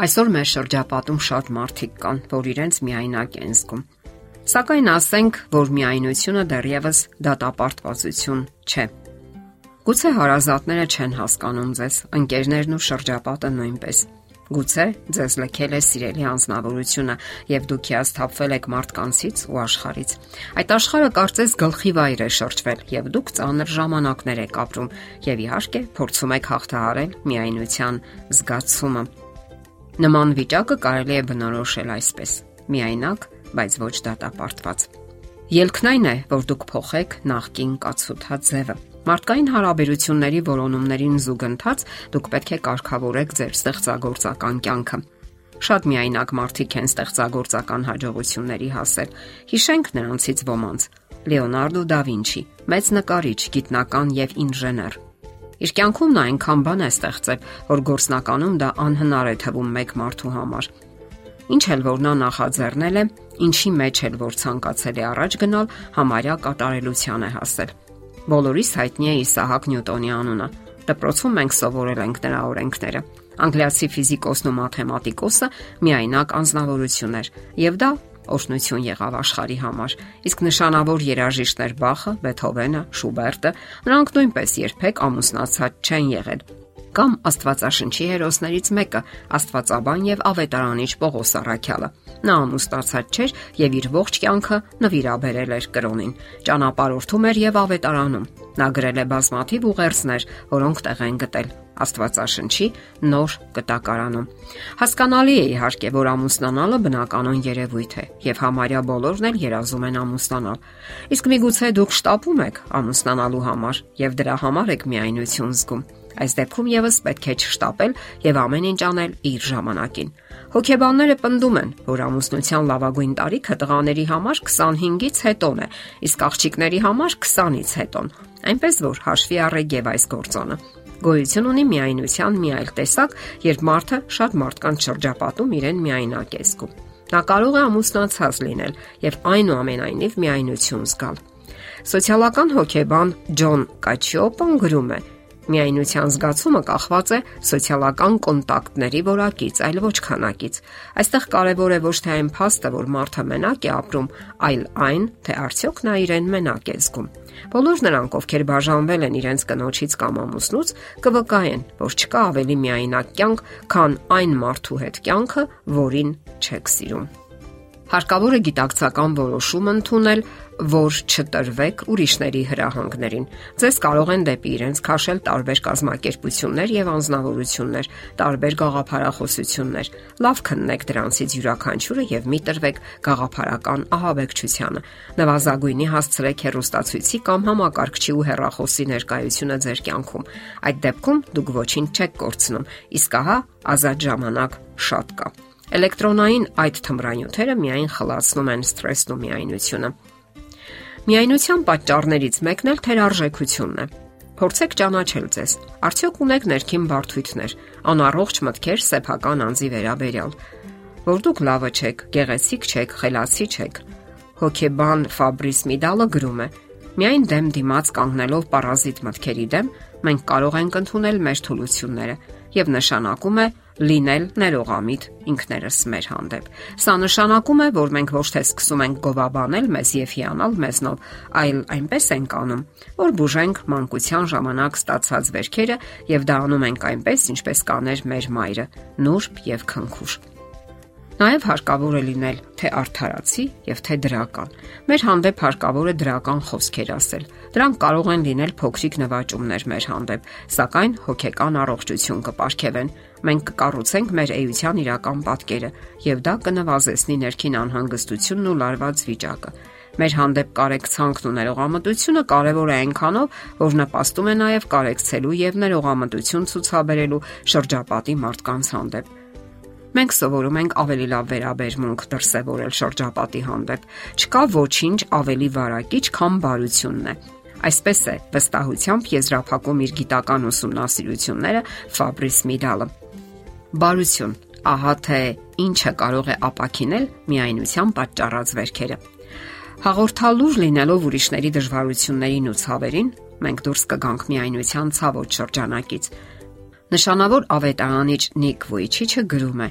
Այսօր մեր շրջապատում շատ մարդիկ կան, որ իրենց միայնակ են զգում։ Սակայն ասենք, որ միայնությունը դեռևս դատապարտվածություն չէ։ Գուցե հարազատները չեն հասկանում ձեզ, ընկերներն ու շրջապատը նույնպես։ Գուցե ձեզ լքել է սիրելի անznավորությունը եւ դուք հիասթափվել եք մարդկանցից ու աշխարից։ Այդ աշխարհը կարծես գլխի վայր է շրջվել եւ դուք ծանր ժամանակներ եք ապրում եւ իհարկե փորձում եք հաղթահարել միայնության զգացումը Նման վիճակը կարելի է բնորոշել այսպես. միայնակ, բայց ոչ դատապարտված։ Ելքն այն է, որ դուք փոխեք նախքին կացութած ձևը։ Մարդկային հարաբերությունների որոնումներին զուգընթաց դուք պետք է կարգավորեք ձեր ստեղծագործական կյանքը։ Շատ միայնակ մարդիկ են ստեղծագործական հաջողությունների հասել։ Հիշենք նրանցից ոմանց. Լեոնարդո դա Վինչի, մեծ նկարիչ, գիտնական եւ ինժեներ, Իր կյանքում նա այնքան բան է ստեղծել, որ գործնականում դա անհնար է թվում մեկ մարդու համար։ Ինչ էլ որ նա նախաձեռնել է, ինչի մեջ էլ որ ցանկացել է առաջ գնալ, համարյա կատարելության է հասել։ Բոլորիս հայտնի է Իսահակ Նյուտոնի անունը։ Դպրոցում մենք սովորել ենք նրա օրենքները։ Անգլիացի ֆիզիկոսն ու մաթեմատիկոսը միայնակ անznավորություն էր, եւ դա օշնություն եղավ աշխարի համար։ Իսկ նշանավոր երաժիշտներ Բախը, Բեթհովենը, Շուբերտը, նրանք նույնպես երբեք ամուսնացած չեն եղել կամ Աստվածաշնչի հերոսներից մեկը Աստվածաբան եւ ավետարանիչ Պողոս Արաքյալը։ Նա ամուսնացած չէր եւ իր ողջ կյանքը նվիրաբերել էր կրոնին։ Ճանապարհորդում էր եւ ավետարանում։ Նա գրել է բազմաթիվ ուղերձներ, որոնք տեղ են գտել Աստվածաշնչի նոր կտակարանում։ Հասկանալի է իհարկե, որ ամուսնանալը բնականon երևույթ է եւ համարյա բոլորն էլ երազում են ամուսնանալ։ Իսկ միգուցե դուք շտապում եք ամուսնանալու համար եւ դրա համար եք միայնություն զգում։ Այս դեպքում եւս պետք է չշտապել եւ ամեն ինչ անել իր ժամանակին։ Հոգեբանները պնդում են, որ ամուսնության լավագույն տարիքը տղաների համար 25-ից հետոն է, իսկ աղջիկների համար 20-ից հետոն։ Այնպես որ հաշվի առեք եւ այս գործոնը գոյություն ունի միայնության մի այլ տեսակ, երբ մարդը շատ մարդկանց շրջապատում իրեն միայնակ է զգում։ Նա կարող է ամուսնացած լինել եւ այնուամենայնիվ միայնություն զգալ։ Սոցիալական հոգեբան Ջոն Կաչիոպոն գրում է. Միայնության զգացումը կախված է սոցիալական կոնտակտների որակից, այլ ոչ քանակից։ Այստեղ կարևոր է ոչ թե այն փաստը, որ մարդը մենակ է ապրում, այլ այն, թե արդյոք նա իրեն մենակ է զգում։ Բոլոր նրանք, ովքեր բաժանվել են իրենց կնոջից կամ ամուսնուց, կվկայեն, որ չկա ավելի միայնակ կյանք, քան այն մարդու հետ կյանքը, որին չեք սիրում։ Հարկավոր է գիտակցական որոշում ընդունել, որ չտրվեք ուրիշների հրահանգներին։ Ձեզ կարող են դեպի իրենց քաշել տարբեր կազմակերպություններ եւ անznավորություններ, տարբեր գաղափարախոսություններ։ Լավ քննեք դրանցից յուրաքանչյուրը եւ մի տրվեք գաղափարական ահաբեկչությանը։ Նվազագույնի հասցրեք հերոստացույցի կամ համակարգչի ու հեռախոսի ներկայությունը ձեր կյանքում։ Այդ դեպքում դուք ոչինչ չեք կորցնում, իսկ ահա ազատ ժամանակ շատ կա։ Էլեկտրոնային այդ թմրանյութերը միայն խլացնում են սթրեսն ու միայնությունը։ Միայնության պատճառներից մեկն էլ թերարժեքությունն է։ Փորձեք ճանաչել ձեզ։ Արդյոք ունեք ներքին բարդույթներ, անառողջ մտքեր սեփական անձի վերաբերյալ, որ դուք լավը չեք, գեղեցիկ չեք, խելացի չեք։ Հոկեբան Ֆաբրիս Միդալը գրում է. Միայն դեմ դիմաց կանգնելով պարազիտ մտքերի դեմ, մենք կարող ենք ընդունել մեր թուլությունները եւ նշանակում է լինել ներողամիտ ինքներս մեր հանդեպ։ Սա նշանակում է, որ մենք ոչ թե սկսում ենք գովաբանել մեզ եւ հիանալ մեզնով, այլ այնպես ենք անում, որ բուժենք մանկության ժամանակ ստացած վերքերը եւ դա անում ենք այնպես, ինչպես կաներ մեր մայրը՝ նուրբ եւ քնքուշ։ Նաև հարկավոր է լինել թե արդարացի եւ թե դրական։ Մեր հանդեպ հարկավոր է դրական խոսքեր ասել։ Դրանք կարող են լինել փոքրիկ նվաճումներ մեր հանդեպ, սակայն հոգեկան առողջություն կապարքևեն մենք կկառուցենք մեր էության իրական պատկերը եւ դա կնվազեցնի ներքին անհանգստությունն ու լարված վիճակը։ Մեր հանդեպ կարեկցանքն ու ներողամտությունը կարևոր է այնքանով, որ նպաստում է նաև կարեկցելու եւ ներողամտություն ցուցաբերելու շրջապատի մարդկանց հանդեպ։ Մենք սովորում ենք ավելի լավ վերաբերմունք դրսևորել շրջապատի հանդեպ։ Չկա ոչինչ ավելի վարակիչ, քան բարությունն է։ Այսպես է վստահությամբ եզրափակում իր գիտական ուսումնասիրությունները Ֆաբրիս Միդալը։ Բարություն, ահա թե ինչը կարող է ապակինել միայնության պատճառած վերքերը։ Հաղորդալուր լինելով ուրիշների դժվարություններին ու ցավերին, մենք դուրս կգանք միայնության ցավոտ շրջանակից։ Նշանավոր ավետարանիչ Նիկ Վոյչիչը գրում է.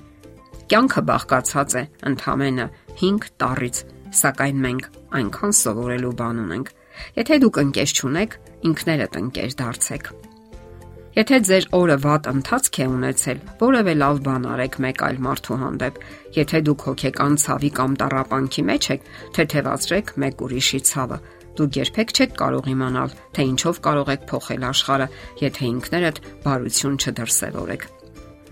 Կյանքը բաղկացած է ընդհանրապես 5 տարրից, սակայն մենք այնքան սովորելու բան ունենք։ Եթե դուք ընկեր չունեք, ինքներդ ընկեր դարձեք։ Եթե ձեր օրը վատ ընթացք է ունեցել, որևէ լավ բան արեք մեկ այլ մարդու հանդեպ։ Եթե դուք հոգեկան ցավի կամ տառապանքի մեջ եք, թեթևացրեք մեկ ուրիշի ցավը։ Դուք երբեք չեք կարող իմանալ, թե ինչով կարող եք փոխել աշխարհը, եթե ինքներդ բարություն չդրսևորեք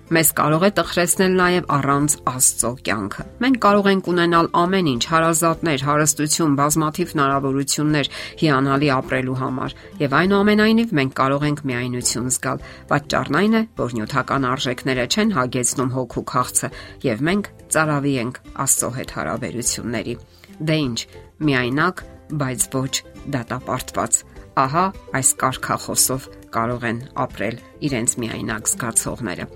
մեզ կարող է տխրեցնել նաև առանց Աստծո կյանքը։ Մենք կարող ենք ունենալ ամեն ինչ՝ հարազատներ, հարստություն, բազմաթիվ հնարավորություններ հիանալի ապրելու համար, եւ այնուամենայնիվ մենք կարող ենք միայնություն զգալ։ Պատճառն այն է, որ նյութական արժեքները չեն հագեցնում հոգու քաղցը, եւ մենք ծարավի ենք Աստծո հետ հարաբերությունների։ Դե ինչ, միայնակ, բայց ոչ դատապարտված։ Ահա այս կարկախոսով կարող են ապրել իրենց միայնակ զգացողները։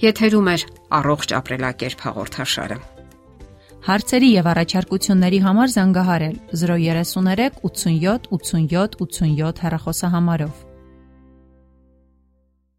Եթերում է առողջ ապրելակերպ հաղորդաշարը։ Հարցերի եւ առաջարկությունների համար զանգահարել 033 87 87 87 հեռախոսահամարով։